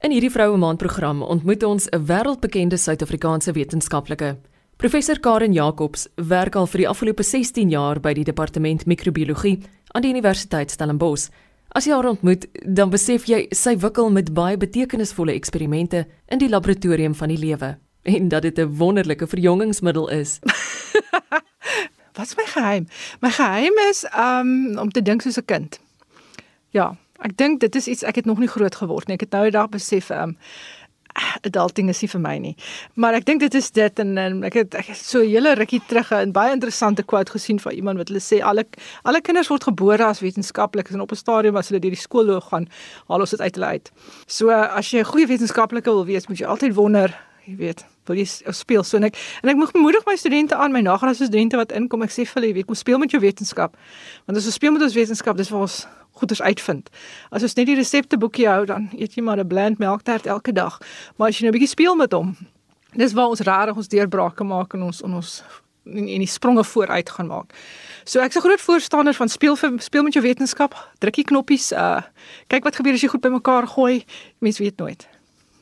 In hierdie Vroue Maand program ontmoet ons 'n wêreldbekende Suid-Afrikaanse wetenskaplike. Professor Karen Jacobs werk al vir die afgelope 16 jaar by die Departement Mikrobiologie aan die Universiteit Stellenbosch. As jy haar ontmoet, dan besef jy sy wikkel met baie betekenisvolle eksperimente in die laboratorium van die lewe en dat dit 'n wonderlike verjongingsmiddel is. Wat is my geheim? My geheim is um om te dink soos 'n kind. Ja, Ek dink dit is iets ek het nog nie groot geword nie. Ek het nou eendag besef ehm um, adulting is nie vir my nie. Maar ek dink dit is dit en, en ek het ek het so 'n hele rukkie terug 'n baie interessante quote gesien van iemand wat hulle sê alle alle kinders word gebore as wetenskaplikes en op 'n stadium as hulle deur die skoolloop gaan, haal ons dit uit hulle uit. So as jy 'n goeie wetenskaplike wil wees, moet jy altyd wonder, jy weet, wil jy speel so en ek en ek moet bemoedig my studente aan, my nagraadse studente wat inkom, ek sê vir hulle, jy weet, kom speel met jou wetenskap. Want as ons speel met ons wetenskap, dis vir ons goeders uitvind. As ons net die resepteboekie hou, dan eet jy maar 'n bland melktert elke dag. Maar as jy nou 'n bietjie speel met hom, dis waar ons regtig ons deurbrake maak en ons in ons en, en die spronge vooruit gaan maak. So ek's 'n groot voorstander van speel vir speel met jou wetenskap, drukkie knoppies, uh kyk wat gebeur as jy goed bymekaar gooi. Mens weet nooit.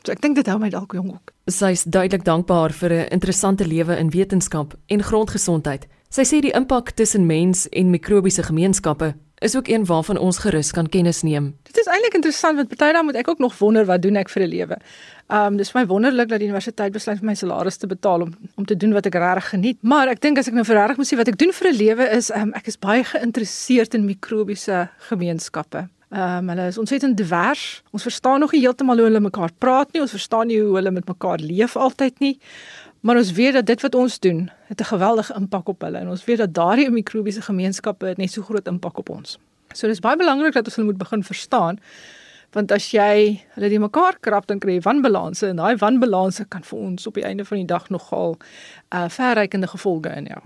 So ek dink dit hou my dalk jong ook. Sy is duidelik dankbaar vir 'n interessante lewe in wetenskap en grondgesondheid. Sy sê die impak tussen mens en mikrobiese gemeenskappe is ook een waarvan ons gerus kan kennis neem. Dit is eintlik interessant want party dan moet ek ook nog wonder wat doen ek vir 'n lewe. Um dis vir my wonderlik dat die universiteit besluit vir my salaris te betaal om om te doen wat ek regtig geniet. Maar ek dink as ek nou regtig moet sê wat ek doen vir 'n lewe is um ek is baie geïnteresseerd in mikrobiese gemeenskappe. Um hulle is ontsettend divers. Ons verstaan nog nie heeltemal hoe hulle mekaar praat nie. Ons verstaan nie hoe hulle met mekaar leef altyd nie. Maar ons weet dat dit wat ons doen, het 'n geweldige impak op hulle en ons weet dat daardie mikrobiese gemeenskappe het net so groot impak op ons. So dis baie belangrik dat ons hulle moet begin verstaan want as jy hulle die mekaar krap dan kry jy wanbalanse en daai wanbalanse kan vir ons op die einde van die dag nogal uh verrykende gevolge in jou.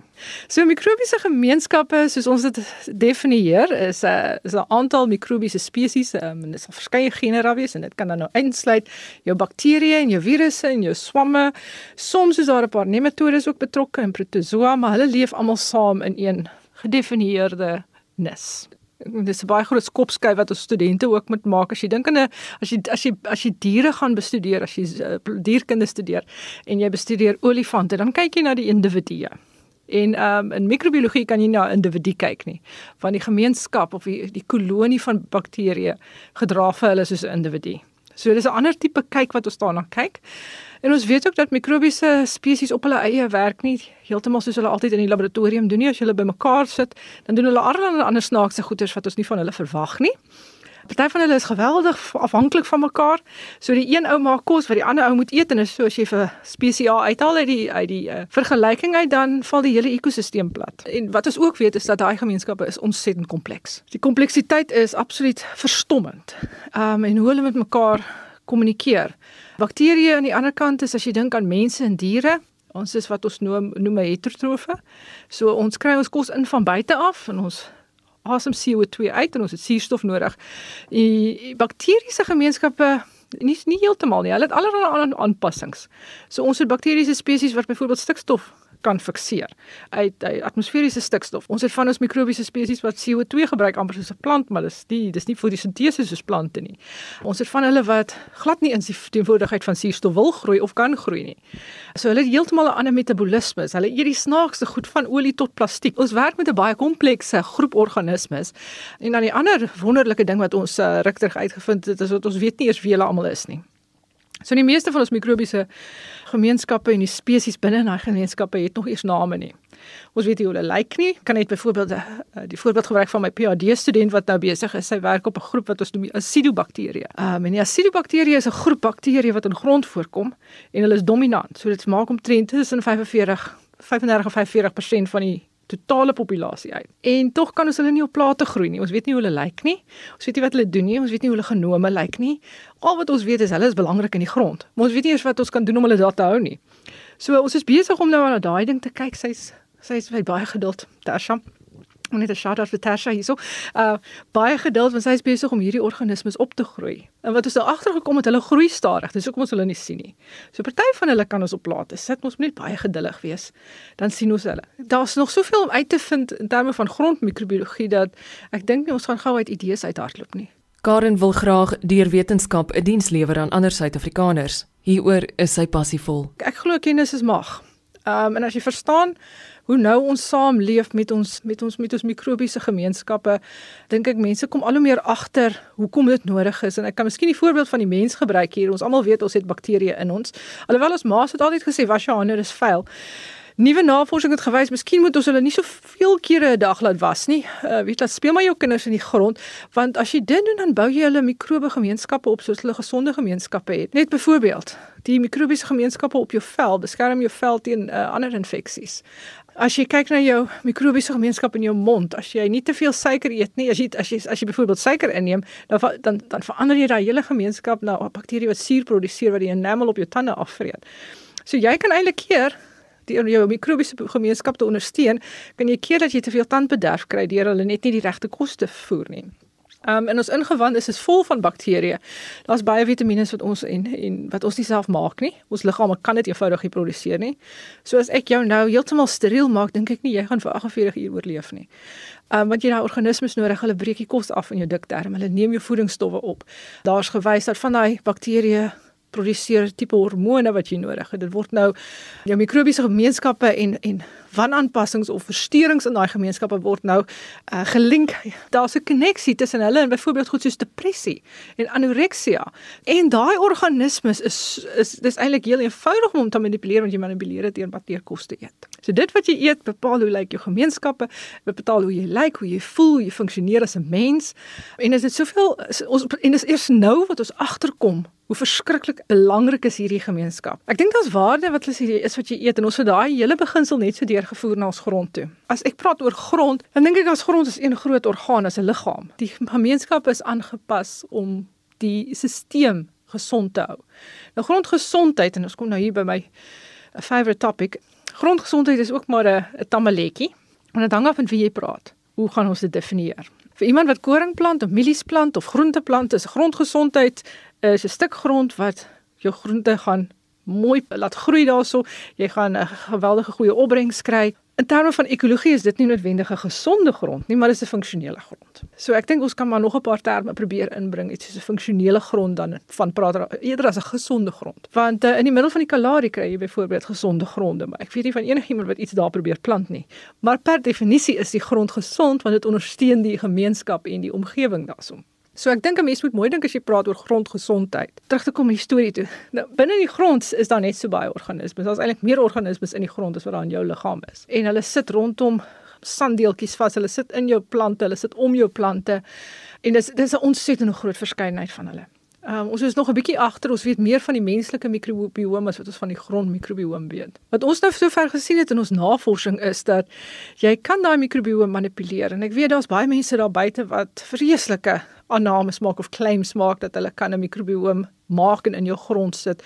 So mikrobiese gemeenskappe soos ons dit definieer is 'n uh, is 'n aantal mikrobiese spesies um, en dit sal verskeie genera wees en dit kan dan nou insluit jou bakterieë en jou virusse en jou swamme. Soms is daar 'n paar nematodes ook betrokke en protozoa, maar hulle leef almal saam in een gedefinieerde nis dis 'n baie groot skopskyf wat ons studente ook moet maak as jy dink aan 'n as jy as jy as jy diere gaan bestudeer as jy uh, dierkunde studeer en jy bestudeer olifante dan kyk jy na die individue. En um, in microbiologie kan jy na 'n individu kyk nie. Van die gemeenskap of die die kolonie van bakterieë gedra vir hulle soos 'n individu. So dis 'n ander tipe kyk wat ons daarna kyk. En ons weet ook dat mikrobiese spesies op hulle eie werk nie heeltemal soos hulle altyd in die laboratorium doen nie. As hulle bymekaar sit, dan doen hulle allerlei ander snaakse goeders wat ons nie van hulle verwag nie. Party van hulle is geweldig afhanklik van mekaar. So die een ou maak kos wat die ander ou moet eet en is so as jy vir spesie uithaal uit die uit die uh, vergelyking uit dan val die hele ekosisteem plat. En wat ons ook weet is dat daai gemeenskappe is ontsettend kompleks. Die kompleksiteit is absoluut verstommend. Ehm um, en hoe hulle met mekaar kommunikeer. Bakterieë aan die ander kant is as jy dink aan mense en diere, ons is wat ons noem noem heterotrofe. So ons kry ons kos in van buite af en ons asem CO2 uit en ons het suurstof nodig. Die bakteriese gemeenskappe nie nie heeltemal nie. Hulle het allerlei aanpassings. So ons het bakteriese spesies wat byvoorbeeld stikstof kan fikseer uit, uit atmosferiese stikstof. Ons het van ons mikrobiese spesies wat CO2 gebruik amper soos 'n plant, maar dis nie dis nie fotosintese soos plante nie. Ons het van hulle wat glad nie in die teenwoordigheid van suurstof wil groei of kan groei nie. So hulle het heeltemal 'n ander metabolisme. Hulle eet die snaakste goed van olie tot plastiek. Ons werk met 'n baie komplekse groep organismes. En dan die ander wonderlike ding wat ons uh, rukterig uitgevind het, is dat ons weet nie eers wie hulle almal is nie. So die meeste van ons mikrobiese gemeenskappe en die spesies binne in daai gemeenskappe het nog eers name nie. Ons weet nie hoe hulle lyk nie. Kan net byvoorbeeld uh, die voorbeeld gebruik van my PhD student wat nou besig is. Sy werk op 'n groep wat ons noem acidobakterieë. Um, en die acidobakterieë is 'n groep bakterieë wat in grond voorkom en hulle is dominant. So dit maak omtrent tussen 45 35 of 45% van die totale populasie uit. En tog kan ons hulle nie op plate groei nie. Ons weet nie hoe hulle lyk nie. Ons weet nie wat hulle doen nie. Ons weet nie hoe hulle genome lyk nie. Al wat ons weet is hulle is belangrik in die grond. Maar ons weet nie eers wat ons kan doen om hulle daar te hou nie. So ons is besig om nou aan daai ding te kyk. Sy's sy's baie geduld. Tasha net 'n shout out vir Tasha hierso. Uh baie geduld want sy is besig om hierdie organismes op te groei. En wat ons nou agtergekom het, hulle groei stadig. Dis hoekom ons hulle nie sien nie. So party van hulle kan ons op plate sit. Ons moet net baie geduldig wees. Dan sien ons hulle. Daar's nog soveel om uit te vind in terme van grondmikrobiologie dat ek dink nie ons gaan gou uit idees uithardloop nie. Karen wil graag deur wetenskap 'n diens lewer aan ander Suid-Afrikaners. Hieroor is sy passievol. Ek glo kennis is mag. Ehm um, en as jy verstaan hoe nou ons saam leef met ons met ons met ons mikrobiese gemeenskappe, dink ek mense kom al hoe meer agter hoekom dit nodig is en ek kan miskien die voorbeeld van die mens gebruik hier. Ons almal weet ons het bakterieë in ons. Alhoewel ons ma's het altyd gesê was jou hande is vuil. Nuwe navorsing het gewys, miskien moet ons hulle nie so veel kere 'n dag laat was nie. Uh weet jy, speel maar jou kinders in die grond, want as jy dit doen dan bou jy hulle mikrobe gemeenskappe op soos hulle gesonde gemeenskappe het. Net byvoorbeeld, die mikrobiese gemeenskappe op jou vel beskerm jou vel teen uh, ander infeksies. As jy kyk na jou mikrobiese gemeenskap in jou mond, as jy nie te veel suiker eet nie, as jy as jy as jy byvoorbeeld suiker inneem, dan dan dan verander jy daai hele gemeenskap na 'n bakterie wat suur produseer wat die enamel op jou tande afvreet. So jy kan eintlik keer die jou mikrobiese gemeenskap te ondersteun, kan jy keer dat jy te veel tandbederf kry deur hulle net nie die regte kos te voer nie. Um en ons ingewand is is vol van bakterieë. Daar's baie vitamiene wat ons en en wat ons nie self maak nie. Ons liggame kan dit eenvoudig nie produseer nie. So as ek jou nou heeltemal steriel maak, dink ek nie jy gaan vir 48 uur oorleef nie. Um want jy daai organismes nodig, hulle breek die kos af in jou dikterm. Hulle neem jou voedingsstowwe op. Daar's gewys dat van daai bakterieë produseer tipe hormone wat jy nodig het. Dit word nou jou mikrobiese gemeenskappe en en wanaanpassings of versteurings in daai gemeenskappe word nou uh, gelink. Daar's 'n koneksie tussen hulle en byvoorbeeld goed soos depressie en anoreksia. En daai organismes is is dis eintlik heel eenvoudig om te manipuleer want jy manipuleer dit deur wat jy kos te eet. So dit wat jy eet bepaal hoe lyk jou gemeenskappe, bepaal hoe jy lyk, hoe jy voel, hoe jy funksioneer as 'n mens. En is dit soveel ons en dis eers nou wat ons agterkom hoe verskriklik belangrik is hierdie gemeenskap. Ek dink daar's waarde wat hulle sê is wat jy eet en ons het daai hele beginsel net so deur deurgevoer na ons grond toe. As ek praat oor grond, dan dink ek as grond is een groot orgaan, as 'n liggaam. Die gemeenskap is aangepas om die stelsel gesond te hou. Nou grondgesondheid en ons kom nou hier by my favorite topic. Grondgesondheid is ook maar 'n tamaletjie. En dit hang af van wie jy praat. Hoe gaan ons dit definieer? Vir iemand wat koring plant of mielies plant of groente plant, is grondgesondheid is 'n stuk grond wat jou groente gaan mooi laat groei daarso. Jy gaan 'n geweldige goeie opbrengs kry. In terme van ekologie is dit nie noodwendig 'n gesonde grond nie, maar dit is 'n funksionele grond. So ek dink ons kan maar nog 'n paar terme probeer inbring, iets soos 'n funksionele grond dan van praat eerder as 'n gesonde grond. Want uh, in die middel van die Kalahari kry jy byvoorbeeld gesonde gronde, maar ek weet nie van enigiemand wat iets daar probeer plant nie. Maar per definisie is die grond gesond want dit ondersteun die gemeenskap en die omgewing daarsoom. So ek dink 'n mens moet mooi dink as jy praat oor grondgesondheid. Terug te kom die storie toe. Nou binne die grond is daar net so baie organismes. Daar's eintlik meer organismes in die grond as wat daar in jou liggaam is. En hulle sit rondom sanddeeltjies vas. Hulle sit in jou plante, hulle sit om jou plante. En dis dis 'n ontsettende groot verskeidenheid van hulle. Um, ons is nog 'n bietjie agter. Ons weet meer van die menslike mikrobiome as wat ons van die grondmikrobiome weet. Wat ons nou sover gesien het in ons navorsing is dat jy kan daai mikrobiome manipuleer. En ek weet daar's baie mense daar buite wat vreeslike aannames maak of claims maak dat hulle kan 'n mikrobiom maak en in jou grond sit.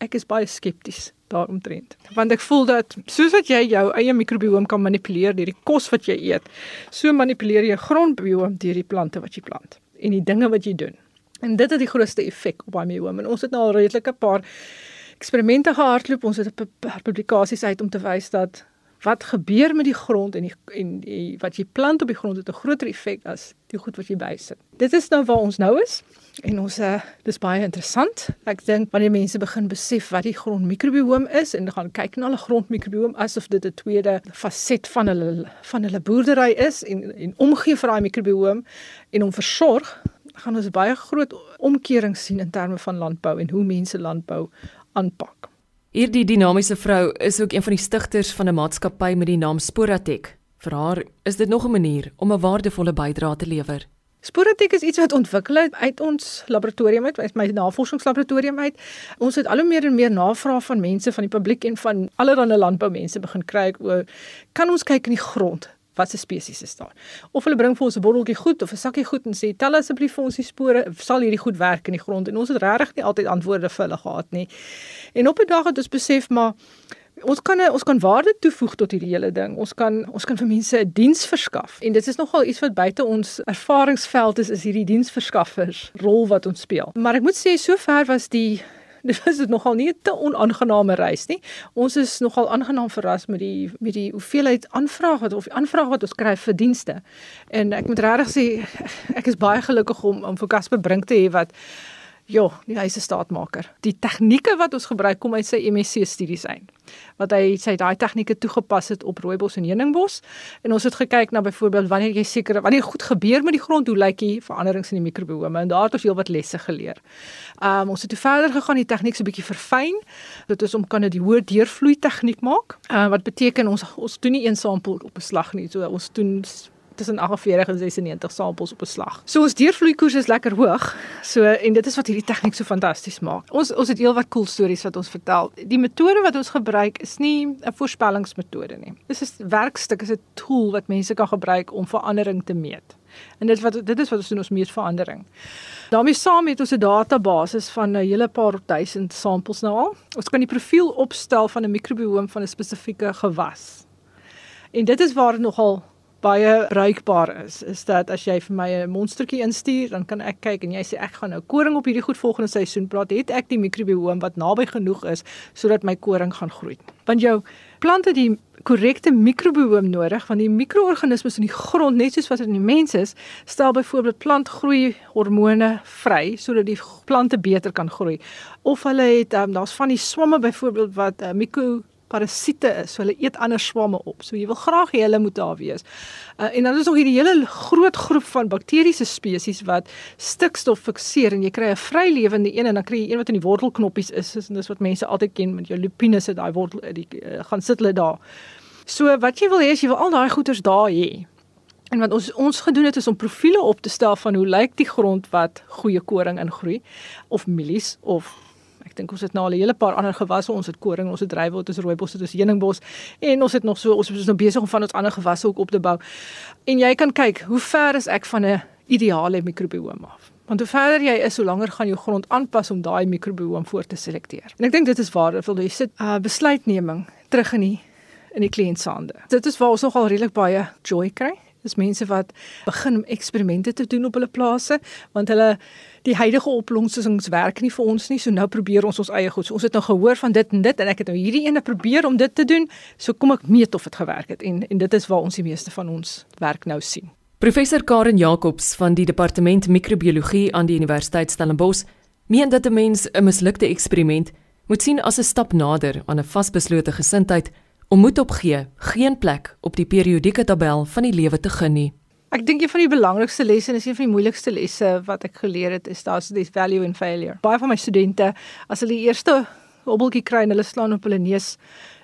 Ek is baie skepties daaromtrent. Want ek voel dat soos wat jy jou eie mikrobiom kan manipuleer deur die kos wat jy eet, so manipuleer jy grondbiom deur die plante wat jy plant en die dinge wat jy doen. En dit het die grootste effek op my biom. En ons het nou al redelik 'n paar eksperimente gehardloop. Ons het 'n paar publikasies uit om te wys dat wat gebeur met die grond en die en die wat jy plant op die grond het 'n groter effek as die goed wat jy bysit. Dit is nou waar ons nou is en ons uh, dis baie interessant. Ek dink wanneer mense begin besef wat die grondmikrobiom is en gaan kyk na hulle grondmikrobiom asof dit 'n tweede faset van hulle van hulle boerdery is en en omgee vir daai mikrobiom en hom versorg, gaan ons baie groot omkerings sien in terme van landbou en hoe mense landbou aanpak. Hierdie dinamiese vrou is ook een van die stigters van 'n maatskappy met die naam Sporatek. Vir haar is dit nog 'n manier om 'n waardevolle bydrae te lewer. Sporatek is iets wat ontwikkel het uit ons laboratorium uit, uit my navorsingslaboratorium uit. Ons het al hoe meer en meer navrae van mense van die publiek en van allerlei landboumense begin kry oor kan ons kyk in die grond? Wat se spesies is daar. Of hulle bring vir ons 'n botteltjie goed of 'n sakkie goed en sê tel asseblief vir ons die spore, sal hierdie goed werk in die grond en ons het regtig nie altyd antwoorde vir hulle gehad nie. En op 'n dag het ons besef maar ons kan ons kan waarde toevoeg tot hierdie hele ding. Ons kan ons kan vir mense 'n diens verskaf. En dit is nogal iets wat buite ons ervaringsveld is is hierdie diensverskaffers rol wat ons speel. Maar ek moet sê sover was die Dit was dit nogal nie 'n te onaangename reis nie. Ons is nogal aangenaam verras met die met die hoeveelheid aanvrae wat of die aanvrae wat ons kry vir dienste. En ek moet regtig sê ek is baie gelukkig om om vir Casper Brink te hê wat Ja, die hy is 'n staatmaker. Die tegnieke wat ons gebruik kom uit sy MSc studies uit. Wat hy sy daai tegnieke toegepas het op rooibos en heuningbos en ons het gekyk na byvoorbeeld wanneer jy seker wanneer goed gebeur met die grond, hoe lyk die veranderings in die mikrobiome en daar het ons heelwat lesse geleer. Um ons het toe verder gegaan die tegniek so 'n bietjie verfyn. Dit is om kan dit die hoë deurvloei tegniek maak. Uh, wat beteken ons ons doen nie een sampel op 'n slag nie. So ons doen tussen 48 en 96 samples op 'n slag. So ons deurvloeikoers is lekker hoog. So en dit is wat hierdie tegniek so fantasties maak. Ons ons het heelwat cool stories wat ons vertel. Die metode wat ons gebruik is nie 'n voorspellingsmetode nie. Dis 'n werkstuk, is 'n tool wat mense kan gebruik om verandering te meet. En dit wat dit is wat ons doen ons meet verandering. daarmee saam het ons 'n database van 'n hele paar duisend samples nou al. Ons kan die profiel opstel van 'n mikrobiom van 'n spesifieke gewas. En dit is waar nogal baie bruikbaar is is dat as jy vir my 'n monstertjie instuur dan kan ek kyk en jy sê ek gaan nou koring op hierdie goed volgende seisoen praat. Het ek die mikrobiom wat naby genoeg is sodat my koring gaan groei? Want jou plante die korrekte mikrobiom nodig want die mikroorganismes in die grond net soos wat in die mens is stel byvoorbeeld plantgroei hormone vry sodat die plante beter kan groei. Of hulle het um, daar's van die swamme byvoorbeeld wat uh, mikro parasiete is. So hulle eet ander swamme op. So jy wil graag hê hulle moet daar wees. Uh, en dan is nog hierdie hele groot groep van bakteriese spesies wat stikstof fikseer en jy kry 'n vrylewende een en dan kry jy een wat in die wortelknoppies is, is en dis wat mense altyd ken met jou lupines het daai wortel die uh, gaan sit hulle daar. So wat jy wil hê is jy wil al daai goeters daar hê. En wat ons ons gedoen het is om profile op te stel van hoe lyk die grond wat goeie koring ingroei of mielies of dink ons het nou al 'n hele paar ander gewasse. Ons het koring, ons het druiwel, ons het rooibos, ons het heuningbos en ons het nog so ons is nou besig om van ons ander gewasse ook op te bou. En jy kan kyk, hoe ver is ek van 'n ideale mikrobiom af? Want hoe verder jy is, hoe langer gaan jou grond aanpas om daai mikrobiom voor te selekteer. En ek dink dit is waar wil jy sit uh, besluitneming terug in die in die kliënt se hande. Dit is waar ons nogal redelik baie joy kry. Dis mense wat begin om eksperimente te doen op hulle plase want hulle die huidige oplossings werk nie vir ons nie. So nou probeer ons ons eie goed. So ons het nou gehoor van dit en dit en ek het nou hierdie ene probeer om dit te doen. So kom ek meet of dit gewerk het en en dit is waar ons die meeste van ons werk nou sien. Professor Karen Jacobs van die departement microbiologie aan die Universiteit Stellenbosch meen dat 'n mens 'n mislukte eksperiment moet sien as 'n stap nader aan 'n vasbeslote gesindheid om moed opgee, geen plek op die periodieke tabel van die lewe te gun nie. Ek dink een van die belangrikste lesse en is een van die moeilikste lesse wat ek geleer het is daar's this value in failure. Baie van my studente as hulle die eerste hobbeltjie kry en hulle slaan op hulle neus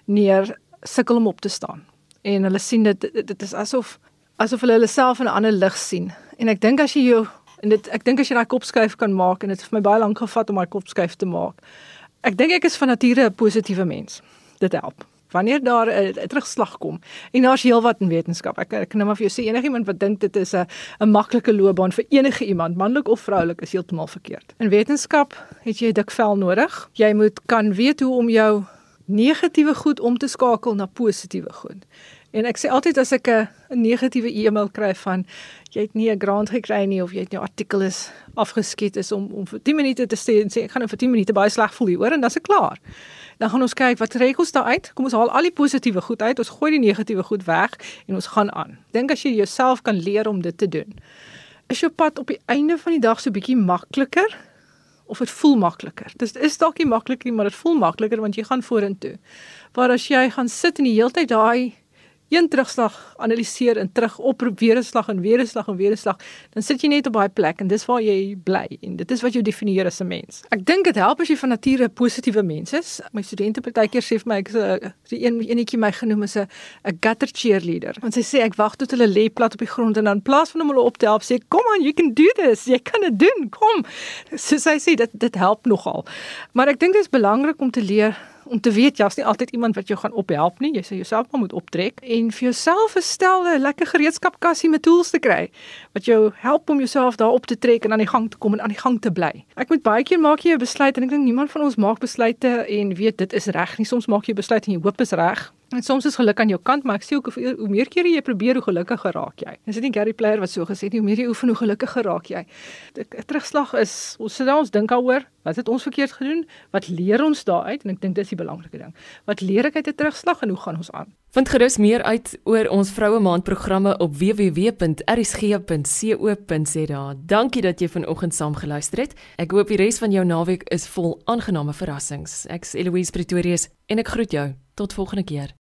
neer, sukkel om op te staan. En hulle sien dit dit is asof asof hulle hulle self in 'n ander lig sien. En ek dink as jy jou en dit ek dink as jy daai kopskuif kan maak en dit het vir my baie lank gevat om my kopskuif te maak. Ek dink ek is van nature 'n positiewe mens. Dit help wanneer daar 'n terugslag kom. En daar's heelwat in wetenskap. Ek ek nou maar vir jou sê enigiemand wat dink dit is 'n 'n maklike loopbaan vir enige iemand, manlik of vroulik, is heeltemal verkeerd. In wetenskap het jy dik vel nodig. Jy moet kan weet hoe om jou negatiewe goed om te skakel na positiewe goed. En ek sê altyd as ek 'n negatiewe e-mail kry van jy het nie 'n grant gekry nie of jy het jou artikel is afgeskiet is om om vir 10 minute te sê en sê ek gaan nou vir 10 minute baie sleg voel hier hoor en dan is ek klaar dan gaan ons kyk wat trek ons daar uit. Kom ons haal al die positiewe goed uit. Ons gooi die negatiewe goed weg en ons gaan aan. Dink as jy jouself kan leer om dit te doen. Is jou pad op die einde van die dag so bietjie makliker of dit voel makliker? Dit is dalk nie maklik nie, maar dit voel makliker want jy gaan vorentoe. Waar as jy gaan sit en die hele tyd daai een terugslag analiseer en terug oproep weer 'n slag en weer 'n slag en weer 'n slag, dan sit jy net op daai plek en dis waar jy bly en dit is wat jou definieer as 'n mens. Ek dink dit help as jy van nature 'n positiewe mens is. My studente partykeer sê vir my ek is 'n die een enetjie my genoem is 'n 'n gutter cheerleader. Want sy sê ek wag tot hulle lê plat op die grond en dan in plaas van om hulle op te help sê kom aan, you can do this. Jy kan dit doen. Kom. So sy sê dit dit help nogal. Maar ek dink dit is belangrik om te leer om te weet jy's nie altyd iemand wat jou gaan ophelp nie. Jy sê jouself maar moet optrek en vir jouself 'n stel 'n lekker gereedskapkassie met tools te kry wat jou help om jouself daar op te trek en aan die gang te kom en aan die gang te bly. Ek moet baie keer maak jy 'n besluit en ek dink niemand van ons maak besluite en weet dit is reg nie. Soms maak jy besluit en jy hoop is reg En soms is geluk aan jou kant, maar ek sê ook hoe, hoe meer kere jy probeer, hoe gelukkiger raak jy. Is dit nie Gary Player wat so gesê het nie, hoe meer jy oefen, hoe gelukkiger raak jy. 'n Terugslag is ons sit daar ons dink daaroor, wat het ons verkeerd gedoen? Wat leer ons daaruit? En ek dink dis die belangrike ding. Wat leer ek uit 'n terugslag en hoe gaan ons aan? Vind gerus meer uit oor ons Vroue Maand programme op www.rsg.co.za. Dankie dat jy vanoggend saam geluister het. Ek hoop die res van jou naweek is vol aangename verrassings. Ek's Eloise Pretorius en ek groet jou. Tot volgende keer.